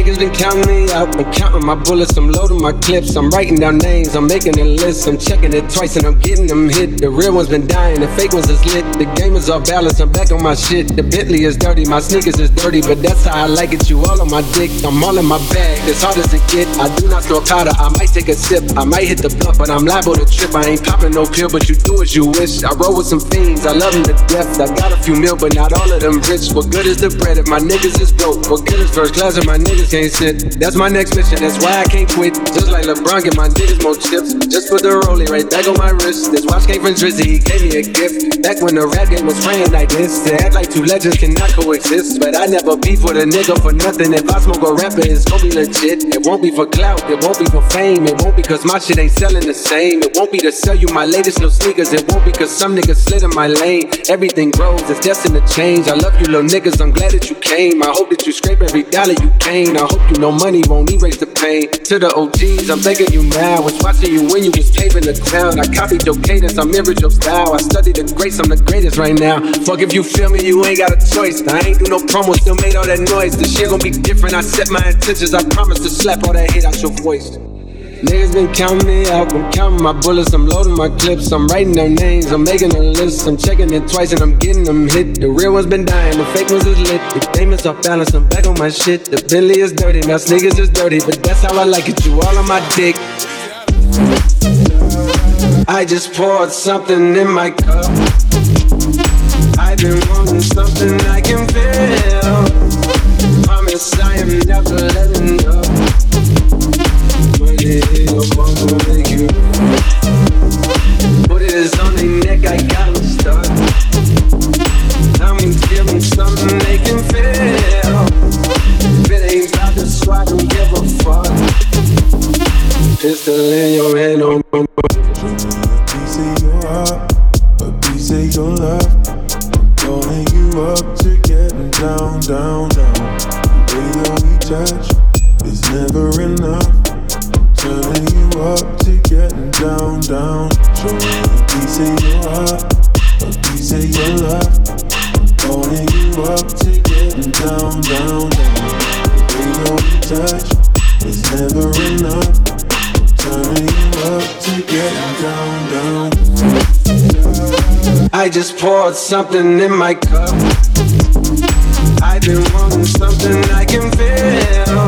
niggas been counting me out. I'm counting my bullets, I'm loading my clips. I'm writing down names, I'm making a list. I'm checking it twice and I'm getting them hit. The real ones been dying, the fake ones is lit. The game is off balance, I'm back on my shit. The Bentley is dirty, my sneakers is dirty, but that's how I like it. You all on my dick, I'm all in my bag. As hard as it get, I do not store powder. I might take a sip, I might hit the blunt, but I'm liable to trip. I ain't popping no pill, but you do as you wish. I roll with some fiends, I love them to death. I got a few mil, but not all of them rich. What good is the bread if my niggas is broke? What good is first class if my niggas can't sit? That's my next mission, that's why I can't quit. Just like LeBron, get my niggas more chips. Just put the rollie right back on my wrist. This watch came from Drizzy, he gave me a gift. Back when the rap game was praying like this. To act like two legends cannot coexist. But I never beef with a nigga for nothing. If I smoke a rapper, it's gonna be legit. It won't be for clout, it won't be for fame. It won't be cause my shit ain't selling the same. It won't be to sell you my latest little sneakers. It won't be cause some niggas slid in my lane. Everything grows, it's destined to change. I love you little niggas, I'm glad that you came. I hope that you scrape every dollar you came. I hope you know money won't erase the pain. To the OGs, I'm thanking you now. Was watching you when you was paving the ground. I copied your cadence, I mirrored your style. I studied the greats, I'm the greatest right now. Fuck if you feel me, you ain't got a choice. I ain't do no promo, still made all that noise. This shit gon' be different. I set my intentions. I promise to slap all that hate out your voice. Niggas been counting me out, I'm counting my bullets, I'm loading my clips, I'm writing their names, I'm making a list, I'm checking it twice and I'm getting them hit. The real ones been dying, the fake ones is lit. The game is off balance, I'm back on my shit. The Bentley is dirty, now sneakers is dirty, but that's how I like it. You all on my dick. I just poured something in my cup. I've been wanting something I can feel. Touch is never enough. Turning you up to getting down, down. Show me a piece of your heart, a piece of your love. Calling you up to getting down, down, down. The way touch is never enough. Turning you up to getting down, down. I just poured something in my cup been wanting something I can feel.